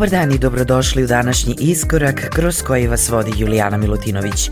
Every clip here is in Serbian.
Dobar dan i dobrodošli u današnji iskorak kroz koji vas vodi Julijana Milutinović.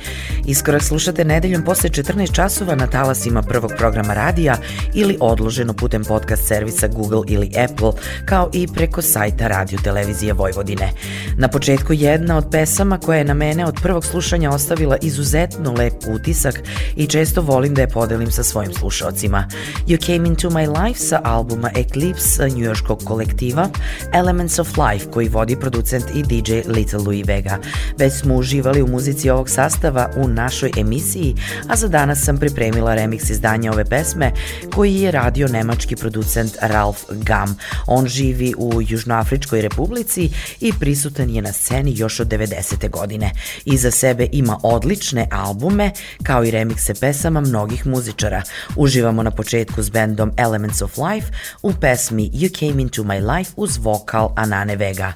Iskorak slušate nedeljom posle 14 časova na talasima prvog programa radija ili odloženo putem podcast servisa Google ili Apple, kao i preko sajta Radio Televizije Vojvodine. Na početku jedna od pesama koja je na mene od prvog slušanja ostavila izuzetno lep utisak i često volim da je podelim sa svojim slušalcima. You Came Into My Life sa albuma Eclipse njujorskog kolektiva Elements of Life koji vodi producent i DJ Little Louis Vega. Već smo uživali u muzici ovog sastava u našoj emisiji, a za danas sam pripremila remix izdanja ove pesme koji je radio nemački producent Ralf Gam. On živi u Južnoafričkoj republici i prisutan je na sceni još od 90. godine. Iza sebe ima odlične albume kao i remikse pesama mnogih muzičara. Uživamo na početku s bendom Elements of Life u pesmi You Came Into My Life uz vokal Anane Vega.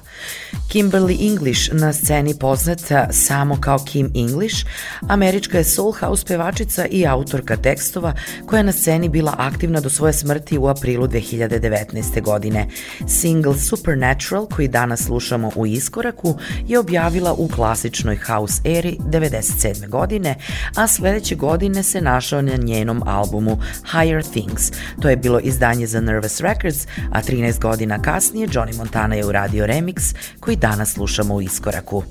Kimberly English na sceni poznata samo kao Kim English, američka je soul house pevačica i autorka tekstova koja je na sceni bila aktivna do svoje smrti u aprilu 2019. godine. Single Supernatural koji danas slušamo u iskoraku je objavila u klasičnoj house eri 97. godine, a sledeće godine se našao na njenom albumu Higher Things. To je bilo izdanje za Nervous Records, a 13 godina kasnije Johnny Montana je uradio remix koji danas slušamo u iskoraku.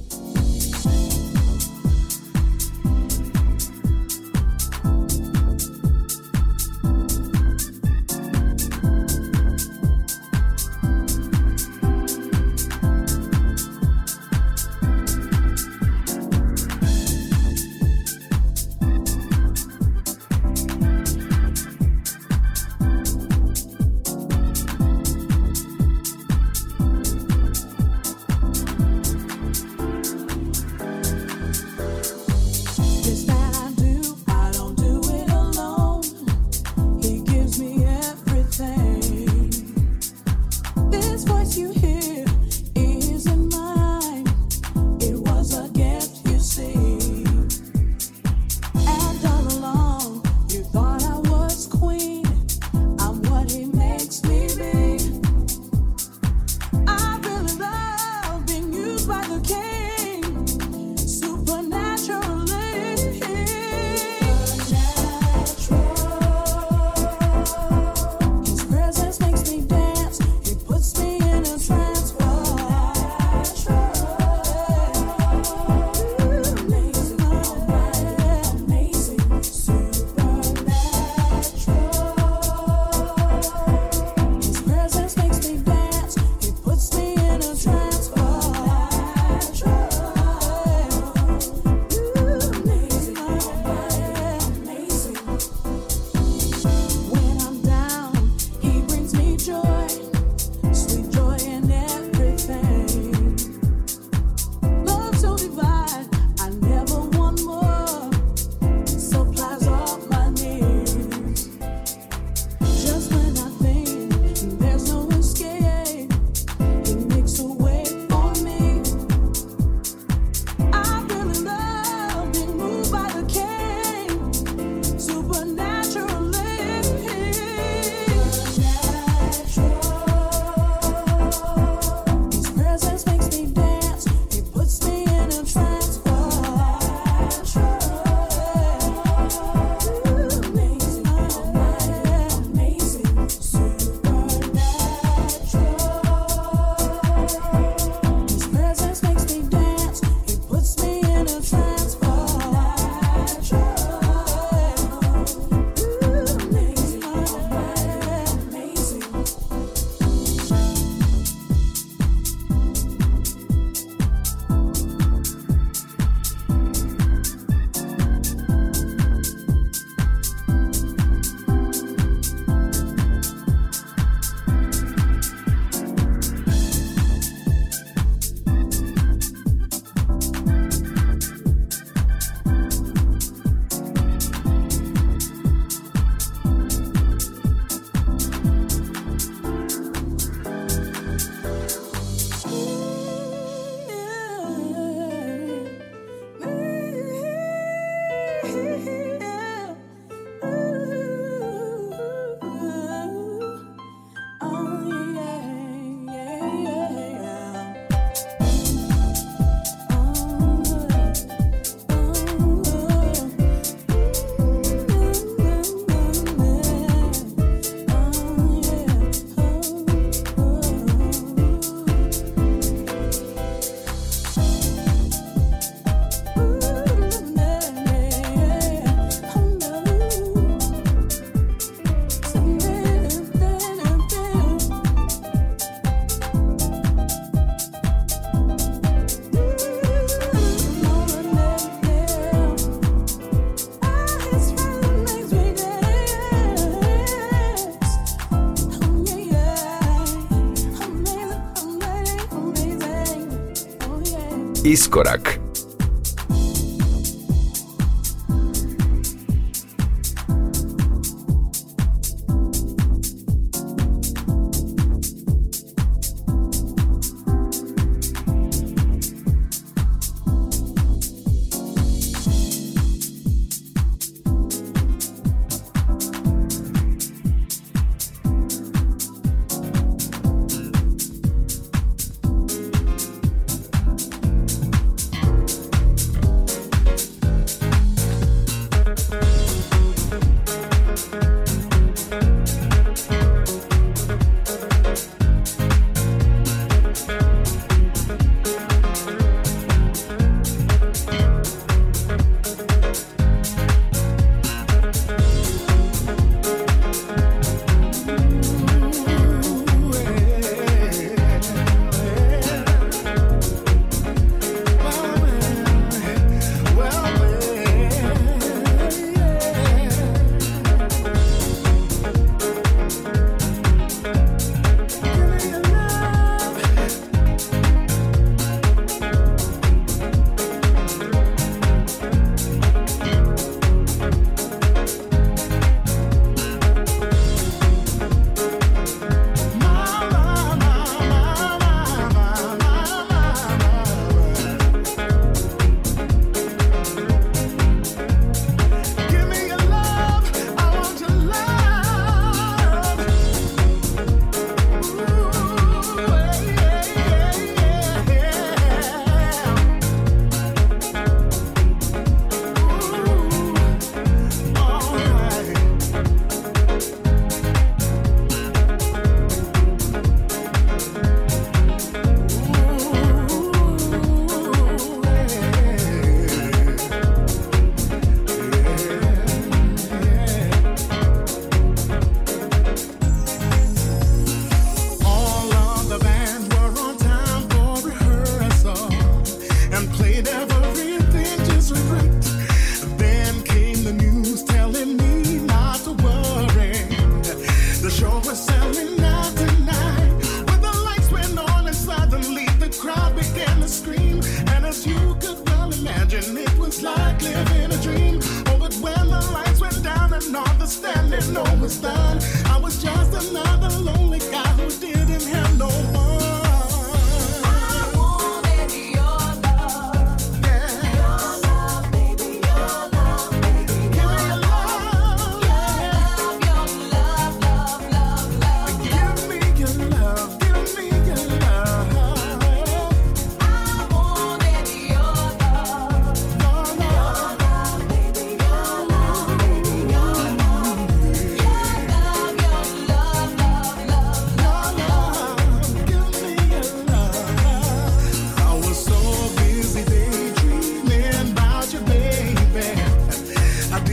Iskorak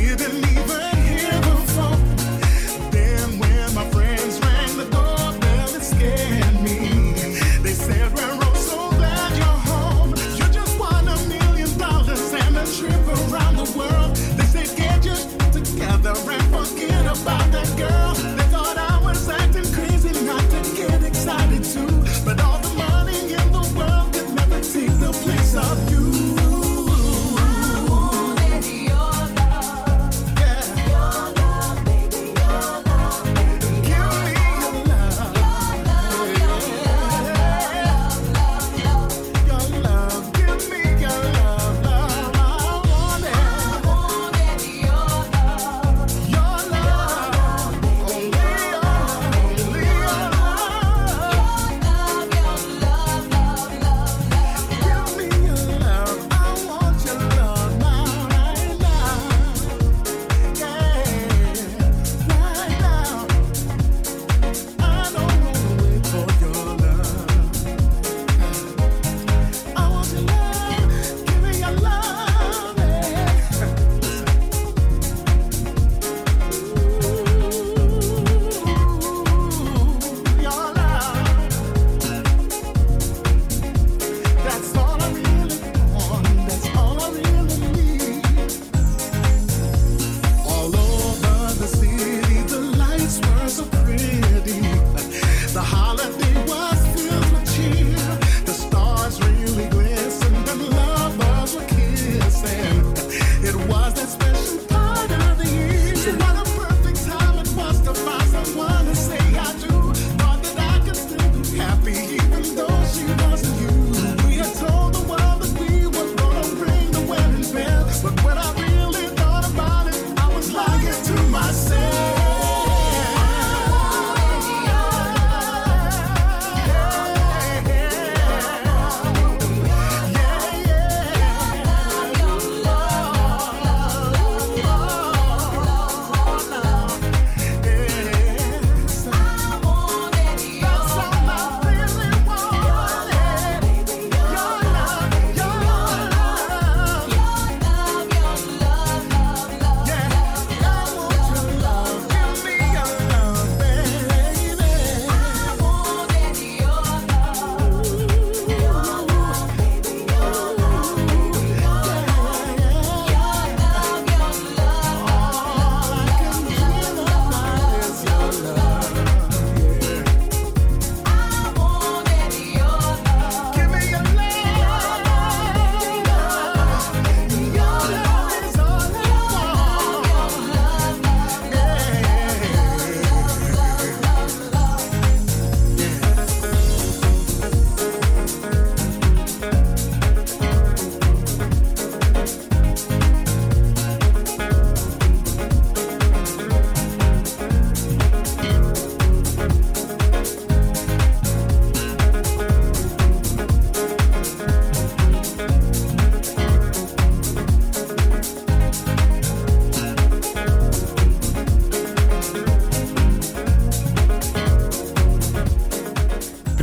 bigger than me.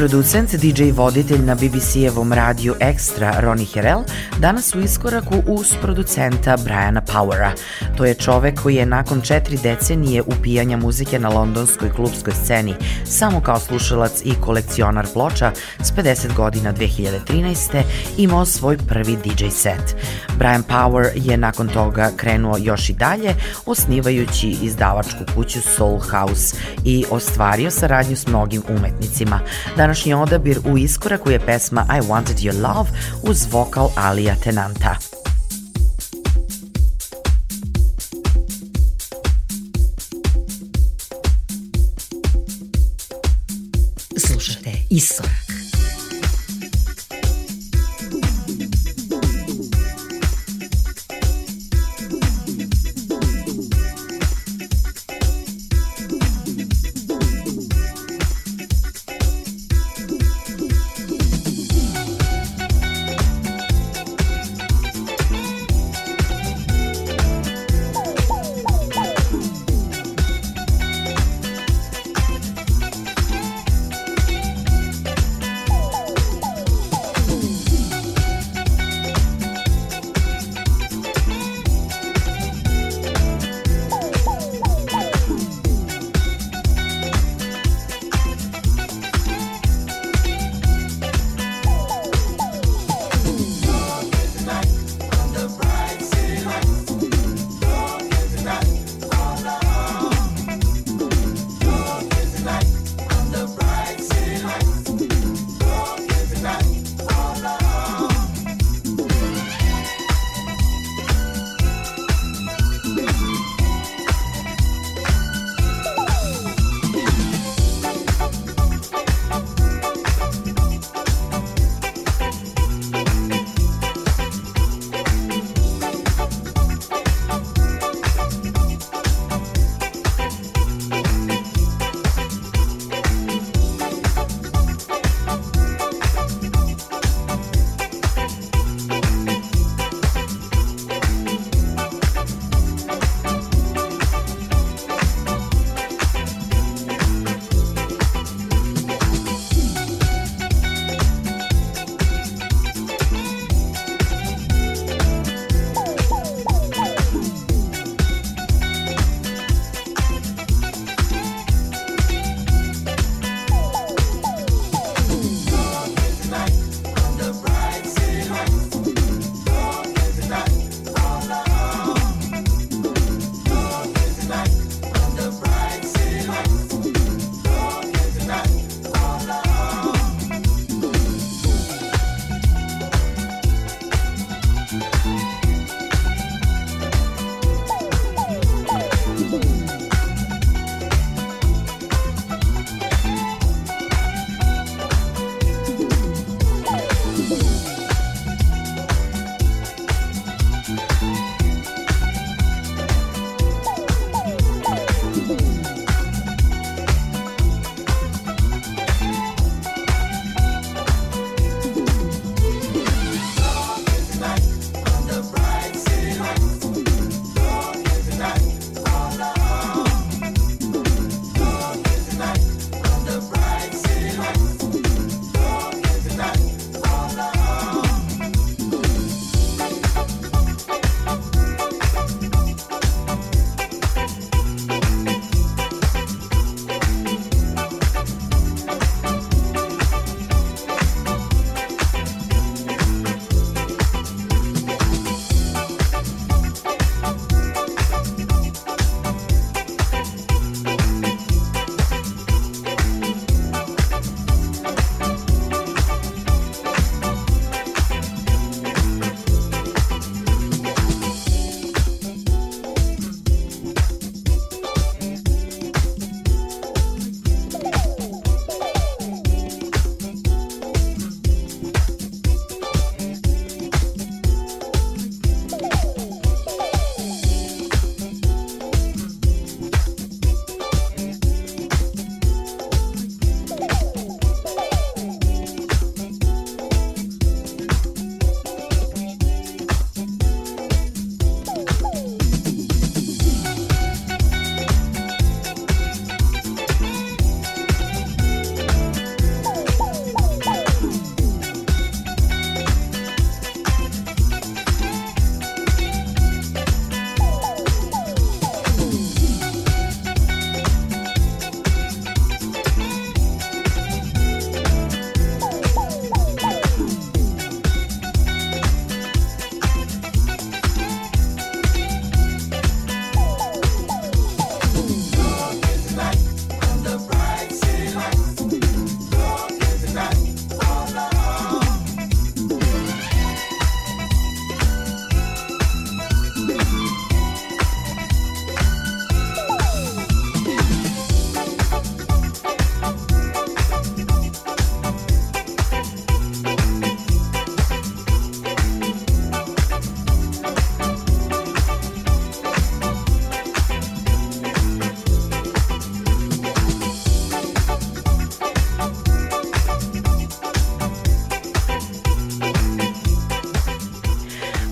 Producent, DJ voditelj na BBC-evom radiju Extra Ronnie Herel danas u iskoraku uz producenta Briana Powera. To je čovek koji je nakon četiri decenije upijanja muzike na londonskoj klubskoj sceni samo kao slušalac i kolekcionar ploča s 50 godina 2013. imao svoj prvi DJ set. Brian Power je nakon toga krenuo još i dalje, osnivajući izdavačku kuću Soul House i ostvario saradnju s mnogim umetnicima. Današnji odabir u iskoraku je pesma I Wanted Your Love uz vokal Alija Tenanta. Slušajte Iskorak.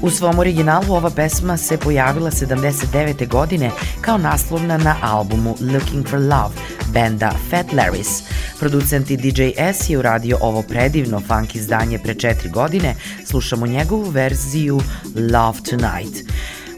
U svom originalu ova pesma se pojavila 79. godine kao naslovna na albumu Looking for Love benda Fat Larrys. Producent i DJ S je uradio ovo predivno funk izdanje pre četiri godine. Slušamo njegovu verziju Love Tonight.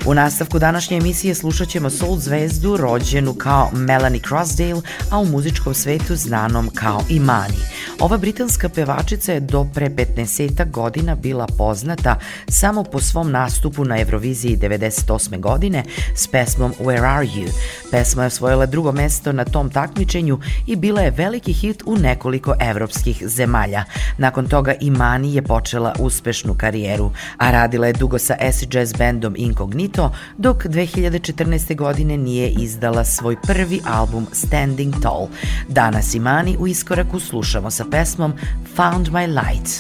U nastavku današnje emisije slušat ćemo soul zvezdu rođenu kao Melanie Crossdale, a u muzičkom svetu znanom kao Imani. Ova britanska pevačica je do pre 15 godina bila poznata samo po svom nastupu na Euroviziji 98. godine s pesmom Where Are You. Pesma je osvojila drugo mesto na tom takmičenju i bila je veliki hit u nekoliko evropskih zemalja. Nakon toga Imani je počela uspešnu karijeru, a radila je dugo sa acid jazz bandom Incognito, dok 2014. godine nije izdala svoj prvi album Standing Tall. Danas Imani u iskoraku slušamo sa pesmom Found My Light.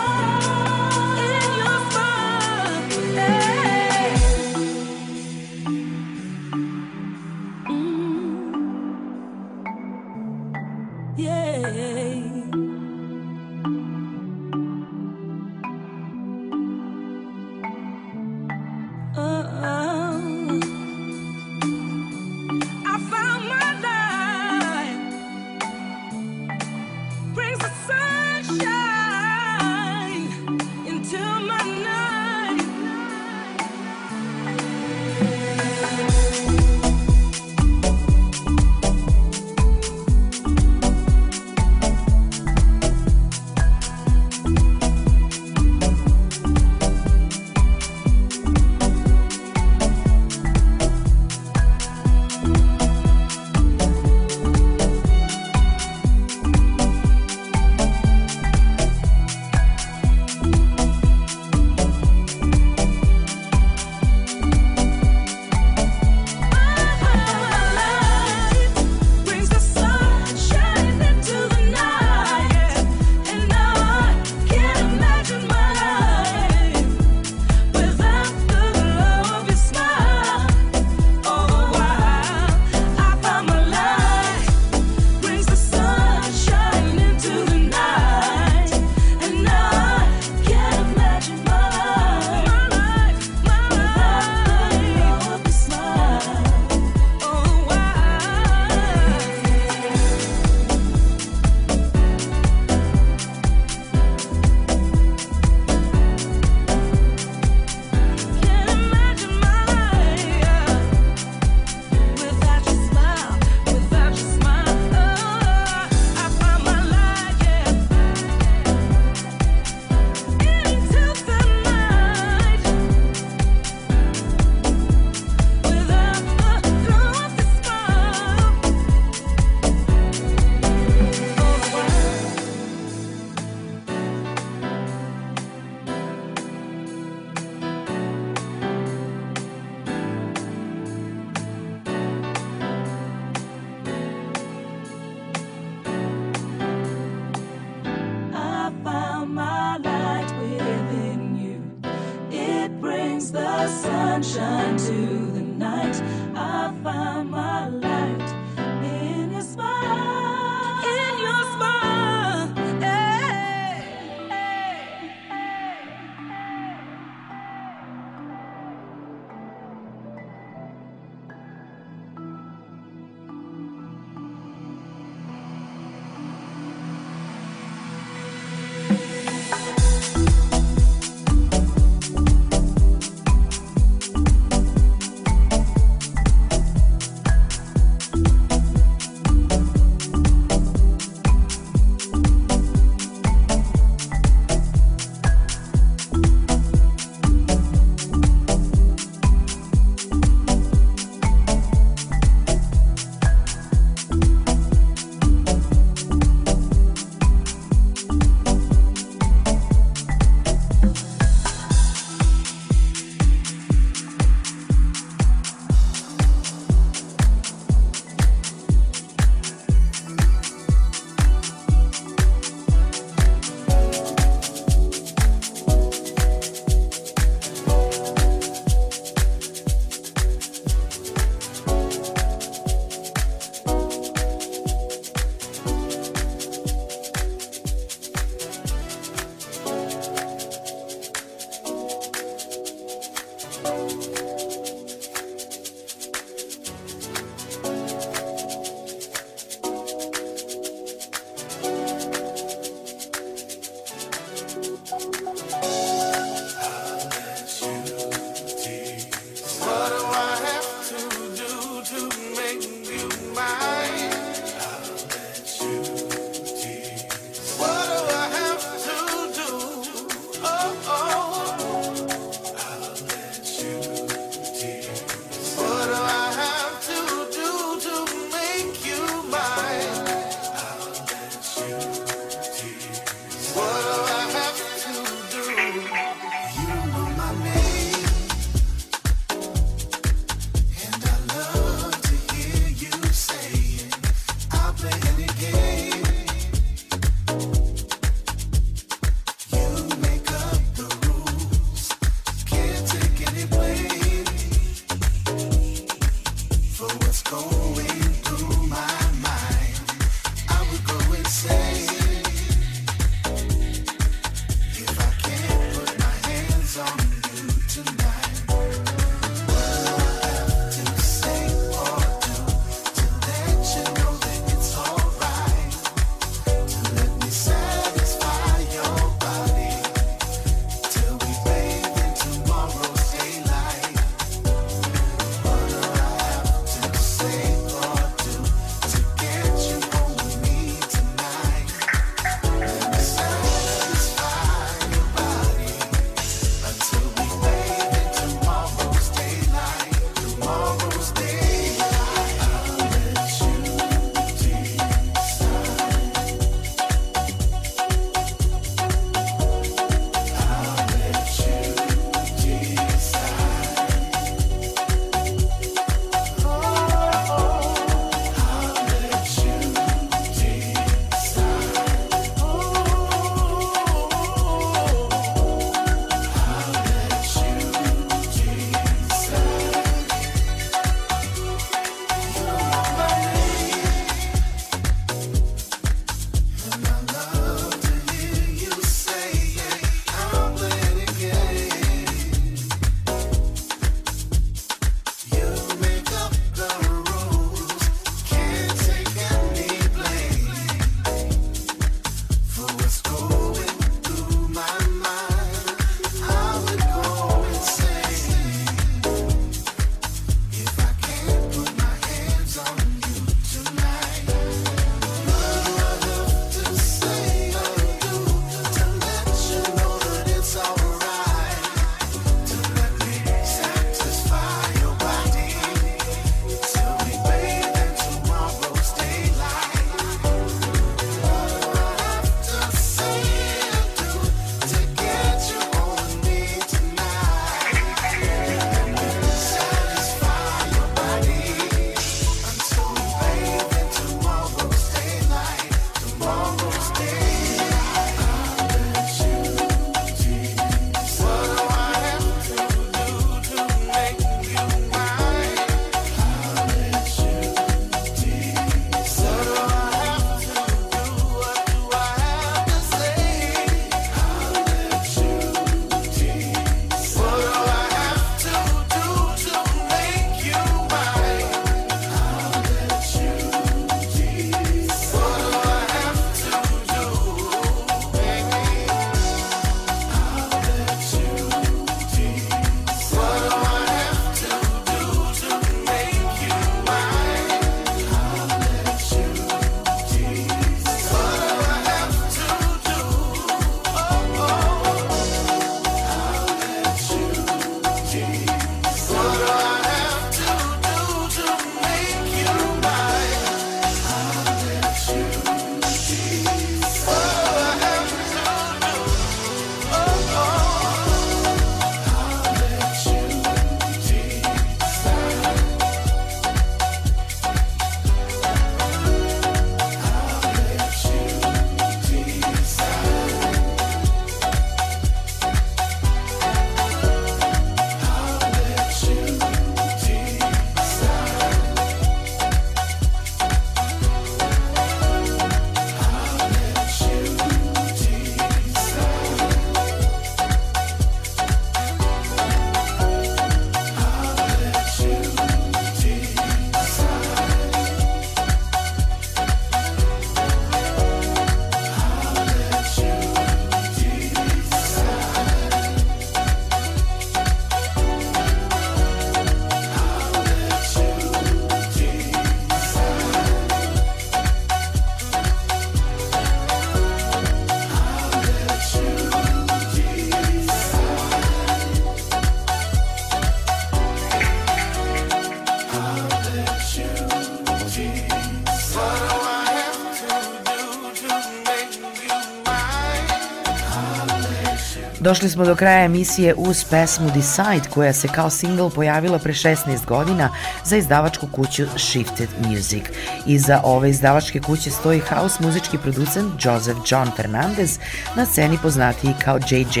Došli smo do kraja emisije uz pesmu Decide koja se kao single pojavila pre 16 godina za izdavačku kuću Shifted Music. Iza ove izdavačke kuće stoji house muzički producent Joseph John Fernandez, na sceni poznatiji kao JJ.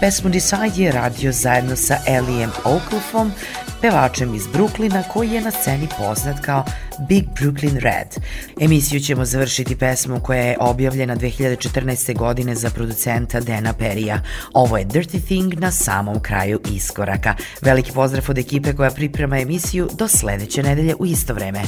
Pesmu Decide je radio zajedno sa Elijem Oaklifom, pevačem iz Bruklina koji je na sceni poznat kao Big Brooklyn Red. Emisiju ćemo završiti pesmom koja je objavljena 2014. godine za producenta Dena Perija. Ovo je Dirty Thing na samom kraju iskoraka. Veliki pozdrav od ekipe koja priprema emisiju do sledeće nedelje u isto vreme.